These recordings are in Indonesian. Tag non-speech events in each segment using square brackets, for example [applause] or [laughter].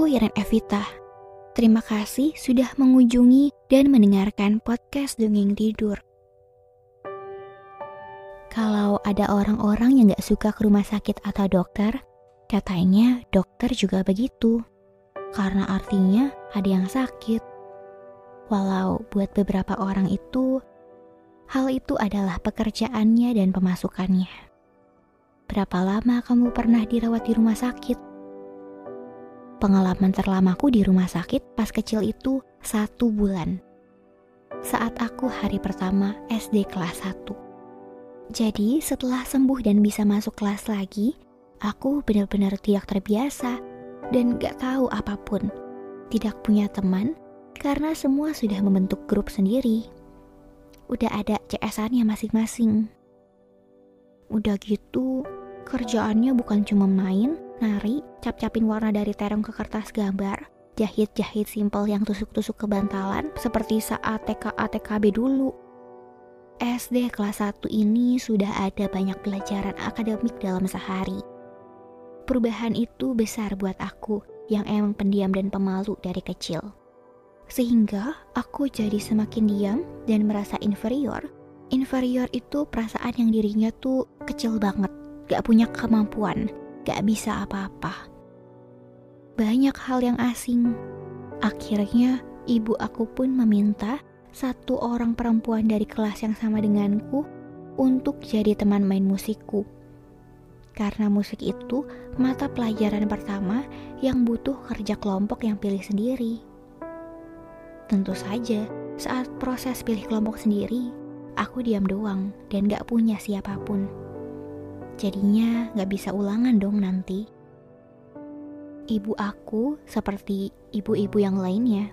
aku Iren Evita. Terima kasih sudah mengunjungi dan mendengarkan podcast Dongeng Tidur. Kalau ada orang-orang yang gak suka ke rumah sakit atau dokter, katanya dokter juga begitu. Karena artinya ada yang sakit. Walau buat beberapa orang itu, hal itu adalah pekerjaannya dan pemasukannya. Berapa lama kamu pernah dirawat di rumah sakit? Pengalaman terlamaku di rumah sakit pas kecil itu satu bulan. Saat aku hari pertama SD kelas 1. Jadi setelah sembuh dan bisa masuk kelas lagi, aku benar-benar tidak terbiasa dan gak tahu apa pun. Tidak punya teman karena semua sudah membentuk grup sendiri. Udah ada CS-annya masing-masing. Udah gitu, kerjaannya bukan cuma main, nari, cap-capin warna dari terong ke kertas gambar, jahit-jahit simpel yang tusuk-tusuk ke bantalan seperti saat TK-ATKB dulu. SD kelas 1 ini sudah ada banyak pelajaran akademik dalam sehari. Perubahan itu besar buat aku yang emang pendiam dan pemalu dari kecil. Sehingga aku jadi semakin diam dan merasa inferior. Inferior itu perasaan yang dirinya tuh kecil banget, gak punya kemampuan, gak bisa apa-apa. Banyak hal yang asing. Akhirnya ibu aku pun meminta satu orang perempuan dari kelas yang sama denganku untuk jadi teman main musikku. Karena musik itu mata pelajaran pertama yang butuh kerja kelompok yang pilih sendiri. Tentu saja, saat proses pilih kelompok sendiri, aku diam doang dan gak punya siapa pun. Jadinya gak bisa ulangan dong nanti. Ibu aku seperti ibu-ibu yang lainnya,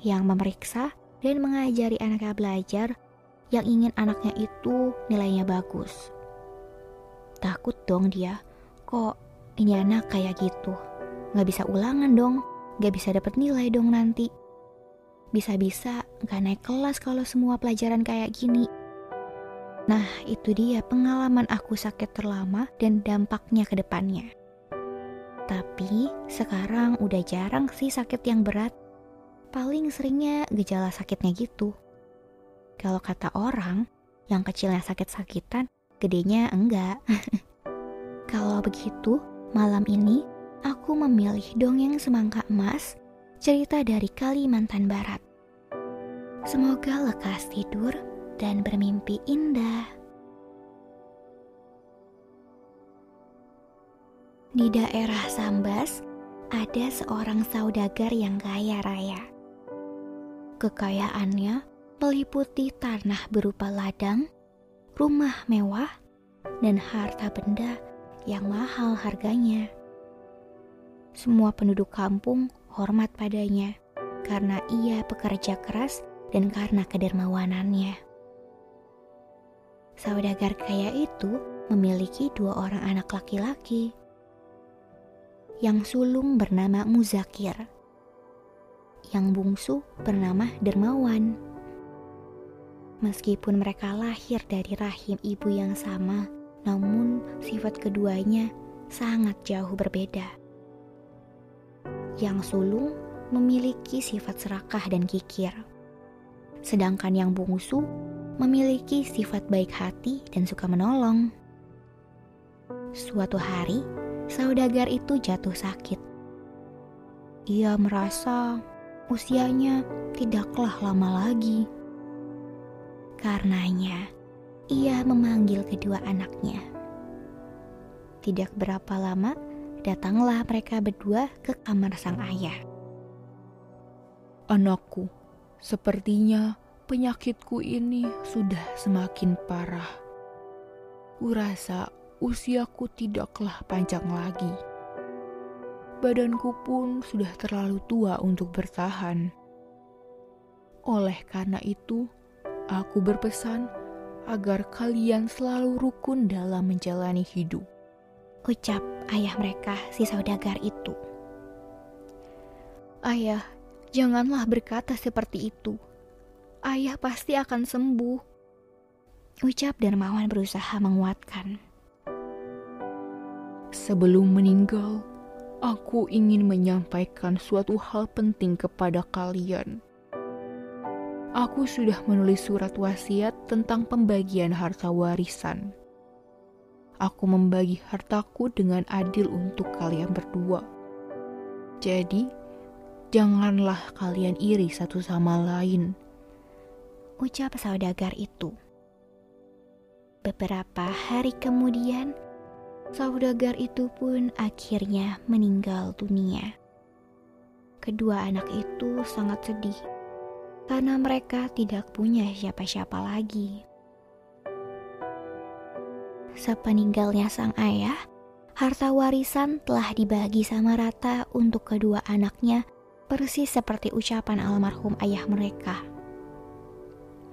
yang memeriksa dan mengajari anaknya belajar yang ingin anaknya itu nilainya bagus. Takut dong dia, kok ini anak kayak gitu. Gak bisa ulangan dong, gak bisa dapat nilai dong nanti. Bisa-bisa gak naik kelas kalau semua pelajaran kayak gini. Nah, itu dia pengalaman aku sakit terlama dan dampaknya ke depannya. Tapi sekarang udah jarang sih sakit yang berat paling seringnya gejala sakitnya gitu. Kalau kata orang, yang kecilnya sakit-sakitan, gedenya enggak. [laughs] Kalau begitu, malam ini aku memilih dongeng semangka emas, cerita dari Kalimantan Barat. Semoga lekas tidur dan bermimpi indah. Di daerah Sambas, ada seorang saudagar yang kaya raya. Kekayaannya meliputi tanah berupa ladang, rumah mewah, dan harta benda yang mahal harganya. Semua penduduk kampung hormat padanya karena ia pekerja keras dan karena kedermawanannya. Saudagar kaya itu memiliki dua orang anak laki-laki. Yang sulung bernama Muzakir yang bungsu bernama Dermawan. Meskipun mereka lahir dari rahim ibu yang sama, namun sifat keduanya sangat jauh berbeda. Yang sulung memiliki sifat serakah dan kikir, sedangkan yang bungsu memiliki sifat baik hati dan suka menolong. Suatu hari, saudagar itu jatuh sakit. Ia merasa usianya tidaklah lama lagi. Karenanya, ia memanggil kedua anaknya. Tidak berapa lama, datanglah mereka berdua ke kamar sang ayah. Anakku, sepertinya penyakitku ini sudah semakin parah. Kurasa usiaku tidaklah panjang lagi. Badanku pun sudah terlalu tua untuk bertahan. Oleh karena itu, aku berpesan agar kalian selalu rukun dalam menjalani hidup. Ucap ayah mereka si saudagar itu. Ayah, janganlah berkata seperti itu. Ayah pasti akan sembuh. Ucap Darmawan berusaha menguatkan. Sebelum meninggal, aku ingin menyampaikan suatu hal penting kepada kalian. Aku sudah menulis surat wasiat tentang pembagian harta warisan. Aku membagi hartaku dengan adil untuk kalian berdua. Jadi, janganlah kalian iri satu sama lain. Ucap saudagar itu. Beberapa hari kemudian, saudagar itu pun akhirnya meninggal dunia. Kedua anak itu sangat sedih karena mereka tidak punya siapa-siapa lagi. Sepeninggalnya sang ayah, harta warisan telah dibagi sama rata untuk kedua anaknya persis seperti ucapan almarhum ayah mereka.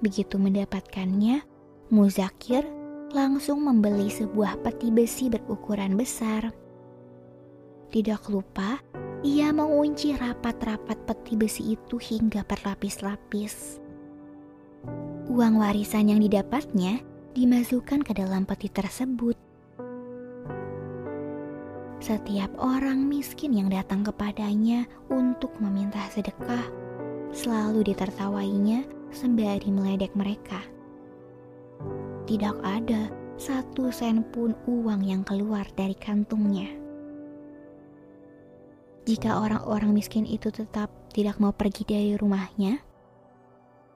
Begitu mendapatkannya, Muzakir langsung membeli sebuah peti besi berukuran besar. Tidak lupa, ia mengunci rapat-rapat peti besi itu hingga berlapis-lapis. Uang warisan yang didapatnya dimasukkan ke dalam peti tersebut. Setiap orang miskin yang datang kepadanya untuk meminta sedekah selalu ditertawainya sembari meledek mereka tidak ada satu sen pun uang yang keluar dari kantungnya. Jika orang-orang miskin itu tetap tidak mau pergi dari rumahnya,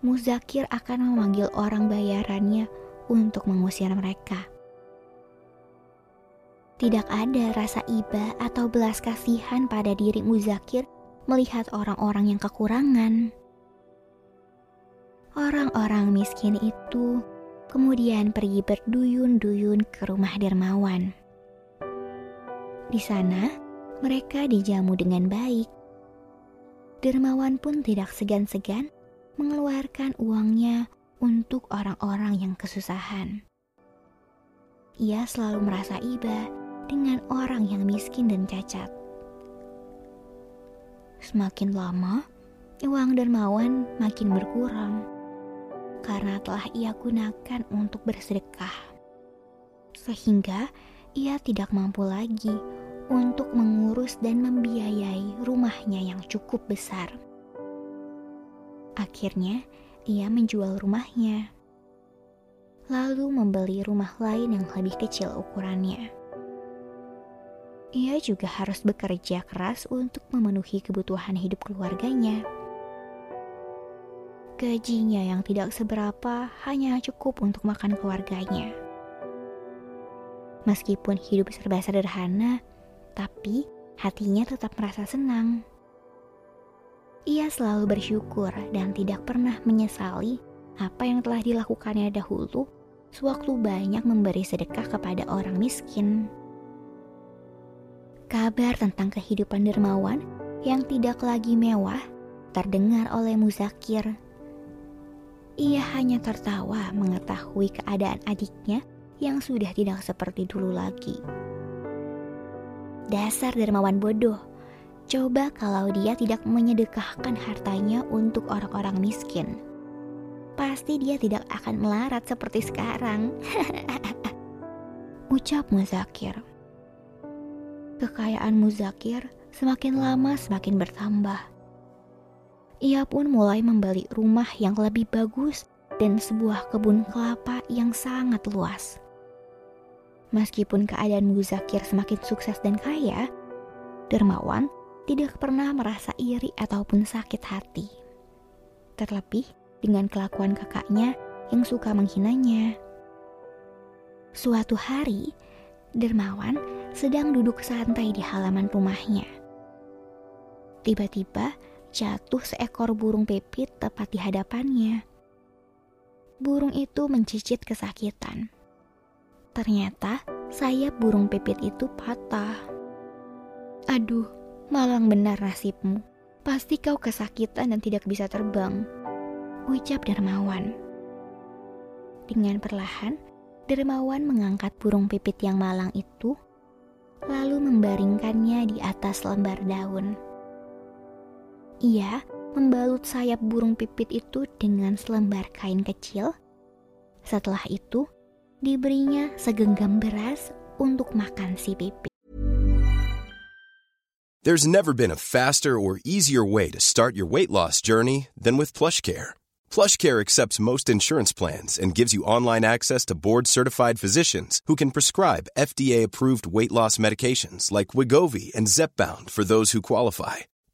Muzakir akan memanggil orang bayarannya untuk mengusir mereka. Tidak ada rasa iba atau belas kasihan pada diri Muzakir melihat orang-orang yang kekurangan. Orang-orang miskin itu kemudian pergi berduyun-duyun ke rumah dermawan. Di sana, mereka dijamu dengan baik. Dermawan pun tidak segan-segan mengeluarkan uangnya untuk orang-orang yang kesusahan. Ia selalu merasa iba dengan orang yang miskin dan cacat. Semakin lama, uang dermawan makin berkurang karena telah ia gunakan untuk bersedekah. Sehingga ia tidak mampu lagi untuk mengurus dan membiayai rumahnya yang cukup besar. Akhirnya, ia menjual rumahnya, lalu membeli rumah lain yang lebih kecil ukurannya. Ia juga harus bekerja keras untuk memenuhi kebutuhan hidup keluarganya Gajinya yang tidak seberapa hanya cukup untuk makan keluarganya. Meskipun hidup serba sederhana, tapi hatinya tetap merasa senang. Ia selalu bersyukur dan tidak pernah menyesali apa yang telah dilakukannya dahulu sewaktu banyak memberi sedekah kepada orang miskin. Kabar tentang kehidupan dermawan yang tidak lagi mewah terdengar oleh Muzakir ia hanya tertawa mengetahui keadaan adiknya yang sudah tidak seperti dulu lagi. Dasar dermawan bodoh. Coba kalau dia tidak menyedekahkan hartanya untuk orang-orang miskin. Pasti dia tidak akan melarat seperti sekarang. [laughs] Ucap Muzakir. Kekayaan Muzakir semakin lama semakin bertambah ia pun mulai membeli rumah yang lebih bagus dan sebuah kebun kelapa yang sangat luas. Meskipun keadaan Muzakir semakin sukses dan kaya, Dermawan tidak pernah merasa iri ataupun sakit hati. Terlebih dengan kelakuan kakaknya yang suka menghinanya. Suatu hari, Dermawan sedang duduk santai di halaman rumahnya. Tiba-tiba, jatuh seekor burung pipit tepat di hadapannya. Burung itu mencicit kesakitan. Ternyata sayap burung pipit itu patah. Aduh, malang benar nasibmu. Pasti kau kesakitan dan tidak bisa terbang. Ucap Dermawan. Dengan perlahan, Dermawan mengangkat burung pipit yang malang itu, lalu membaringkannya di atas lembar daun. Ia membalut sayap burung pipit itu dengan selembar kain kecil. Setelah itu, diberinya segenggam beras untuk makan si pipit. There's never been a faster or easier way to start your weight loss journey than with PlushCare. PlushCare accepts most insurance plans and gives you online access to board-certified physicians who can prescribe FDA-approved weight loss medications like Wigovi and Zepbound for those who qualify.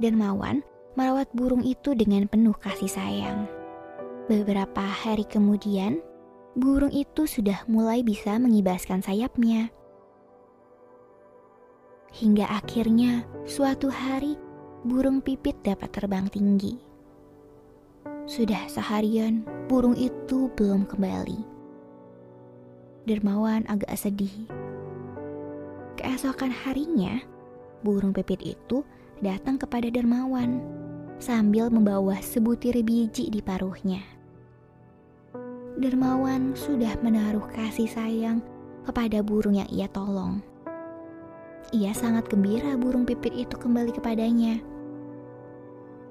Dermawan merawat burung itu dengan penuh kasih sayang. Beberapa hari kemudian, burung itu sudah mulai bisa mengibaskan sayapnya. Hingga akhirnya suatu hari burung pipit dapat terbang tinggi. Sudah seharian burung itu belum kembali. Dermawan agak sedih. Keesokan harinya, burung pipit itu datang kepada Dermawan sambil membawa sebutir biji di paruhnya. Dermawan sudah menaruh kasih sayang kepada burung yang ia tolong. Ia sangat gembira burung pipit itu kembali kepadanya.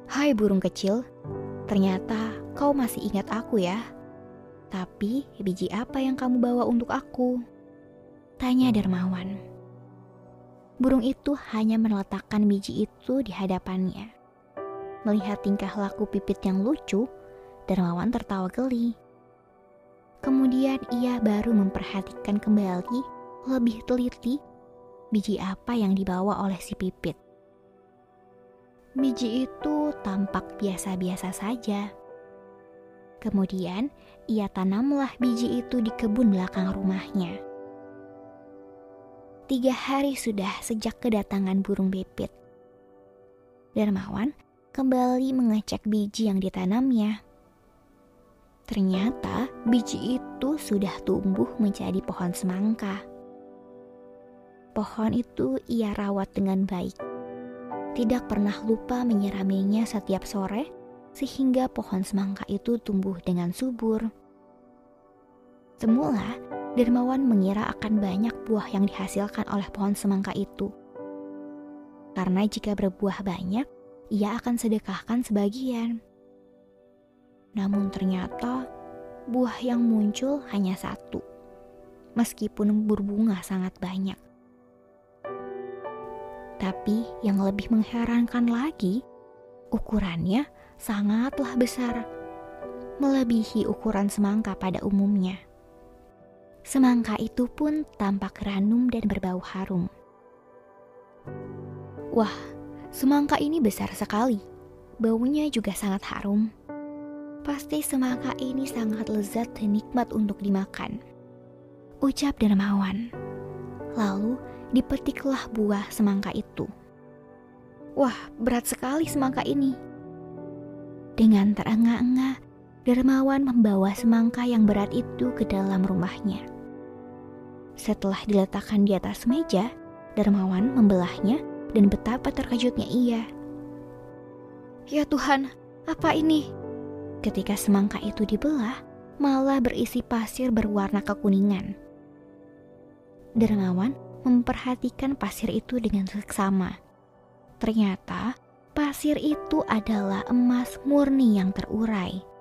Hai burung kecil, ternyata kau masih ingat aku ya. Tapi biji apa yang kamu bawa untuk aku? Tanya Dermawan. Burung itu hanya meletakkan biji itu di hadapannya. Melihat tingkah laku pipit yang lucu, Dermawan tertawa geli. Kemudian ia baru memperhatikan kembali lebih teliti biji apa yang dibawa oleh si pipit. Biji itu tampak biasa-biasa saja. Kemudian ia tanamlah biji itu di kebun belakang rumahnya. Tiga hari sudah sejak kedatangan burung pipit. Darmawan kembali mengecek biji yang ditanamnya. Ternyata biji itu sudah tumbuh menjadi pohon semangka pohon itu ia rawat dengan baik. Tidak pernah lupa menyiraminya setiap sore, sehingga pohon semangka itu tumbuh dengan subur. Semula, Dermawan mengira akan banyak buah yang dihasilkan oleh pohon semangka itu. Karena jika berbuah banyak, ia akan sedekahkan sebagian. Namun ternyata buah yang muncul hanya satu, meskipun berbunga sangat banyak. Tapi yang lebih mengherankan lagi, ukurannya sangatlah besar, melebihi ukuran semangka pada umumnya. Semangka itu pun tampak ranum dan berbau harum. Wah, semangka ini besar sekali. Baunya juga sangat harum. Pasti semangka ini sangat lezat dan nikmat untuk dimakan. Ucap Darmawan. Lalu dipetiklah buah semangka itu. Wah, berat sekali semangka ini. Dengan terengah-engah, Dermawan membawa semangka yang berat itu ke dalam rumahnya. Setelah diletakkan di atas meja, Dermawan membelahnya dan betapa terkejutnya ia. Ya Tuhan, apa ini? Ketika semangka itu dibelah, malah berisi pasir berwarna kekuningan. Dermawan memperhatikan pasir itu dengan seksama. Ternyata pasir itu adalah emas murni yang terurai.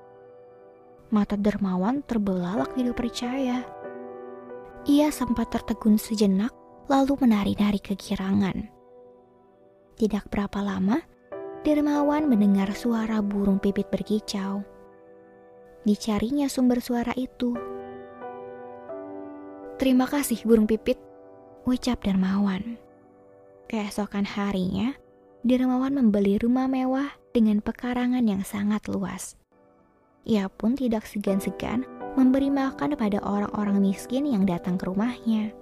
Mata dermawan terbelalak tidak percaya. Ia sempat tertegun sejenak, lalu menari-nari kegirangan. Tidak berapa lama, Dermawan mendengar suara burung pipit berkicau. Dicarinya sumber suara itu. Terima kasih burung pipit, ucap Dermawan. Keesokan harinya, Dermawan membeli rumah mewah dengan pekarangan yang sangat luas. Ia pun tidak segan-segan memberi makan pada orang-orang miskin yang datang ke rumahnya.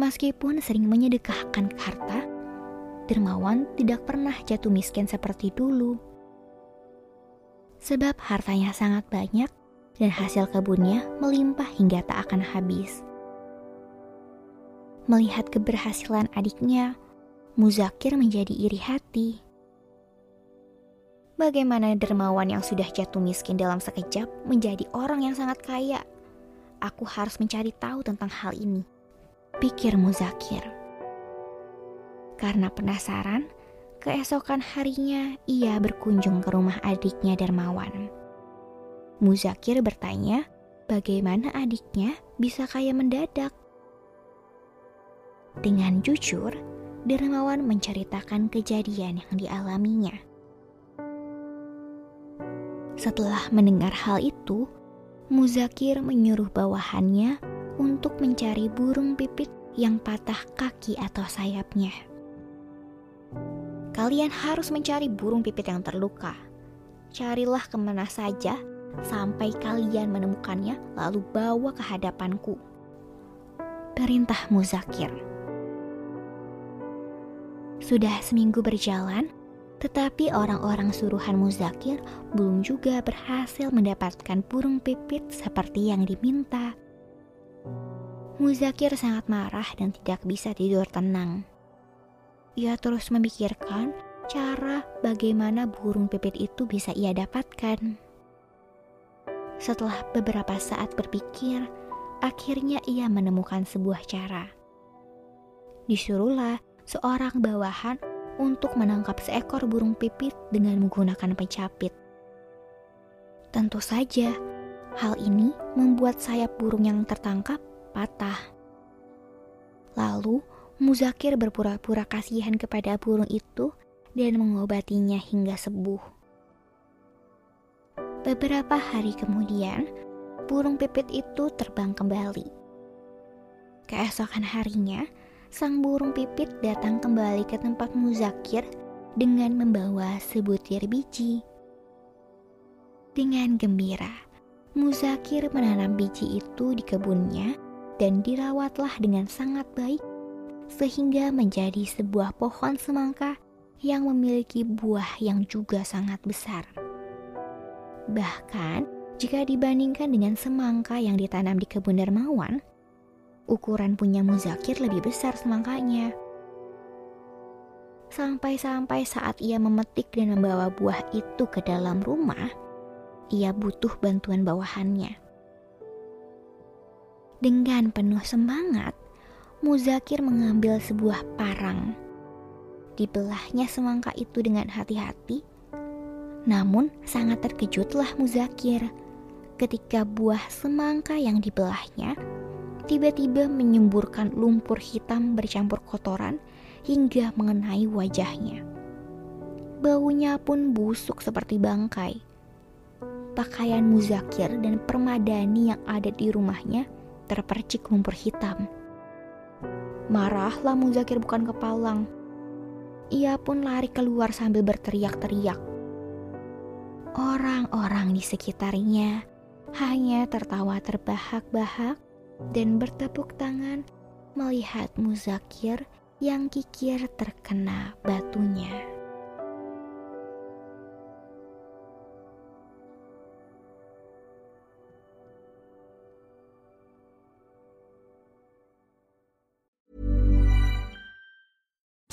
Meskipun sering menyedekahkan harta, Dermawan tidak pernah jatuh miskin seperti dulu. Sebab hartanya sangat banyak dan hasil kebunnya melimpah hingga tak akan habis. Melihat keberhasilan adiknya, Muzakir menjadi iri hati. Bagaimana dermawan yang sudah jatuh miskin dalam sekejap menjadi orang yang sangat kaya? Aku harus mencari tahu tentang hal ini. Pikir Muzakir. Karena penasaran, keesokan harinya ia berkunjung ke rumah adiknya Darmawan. Muzakir bertanya bagaimana adiknya bisa kaya mendadak. Dengan jujur, Darmawan menceritakan kejadian yang dialaminya. Setelah mendengar hal itu, Muzakir menyuruh bawahannya untuk mencari burung pipit yang patah kaki atau sayapnya. Kalian harus mencari burung pipit yang terluka. Carilah ke mana saja sampai kalian menemukannya, lalu bawa ke hadapanku. Perintah Muzakir. Sudah seminggu berjalan, tetapi orang-orang suruhan Muzakir belum juga berhasil mendapatkan burung pipit seperti yang diminta. Muzakir sangat marah dan tidak bisa tidur tenang. Ia terus memikirkan cara bagaimana burung pipit itu bisa ia dapatkan. Setelah beberapa saat berpikir, akhirnya ia menemukan sebuah cara. Disuruhlah seorang bawahan untuk menangkap seekor burung pipit dengan menggunakan pencapit. Tentu saja, hal ini membuat sayap burung yang tertangkap patah. Lalu, Muzakir berpura-pura kasihan kepada burung itu dan mengobatinya hingga sembuh. Beberapa hari kemudian, burung pipit itu terbang kembali. Keesokan harinya, sang burung pipit datang kembali ke tempat Muzakir dengan membawa sebutir biji. Dengan gembira, Muzakir menanam biji itu di kebunnya dan dirawatlah dengan sangat baik sehingga menjadi sebuah pohon semangka yang memiliki buah yang juga sangat besar. Bahkan, jika dibandingkan dengan semangka yang ditanam di kebun dermawan, ukuran punya Muzakir lebih besar semangkanya. Sampai-sampai saat ia memetik dan membawa buah itu ke dalam rumah, ia butuh bantuan bawahannya. Dengan penuh semangat, Muzakir mengambil sebuah parang. Dibelahnya semangka itu dengan hati-hati. Namun sangat terkejutlah Muzakir ketika buah semangka yang dibelahnya tiba-tiba menyemburkan lumpur hitam bercampur kotoran hingga mengenai wajahnya. Baunya pun busuk seperti bangkai. Pakaian Muzakir dan permadani yang ada di rumahnya terpercik lumpur hitam. Marahlah Muzakir bukan kepalang. Ia pun lari keluar sambil berteriak-teriak. Orang-orang di sekitarnya hanya tertawa terbahak-bahak dan bertepuk tangan melihat Muzakir yang kikir terkena batunya.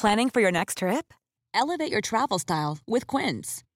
Planning for your next trip? Elevate your travel style with Quince.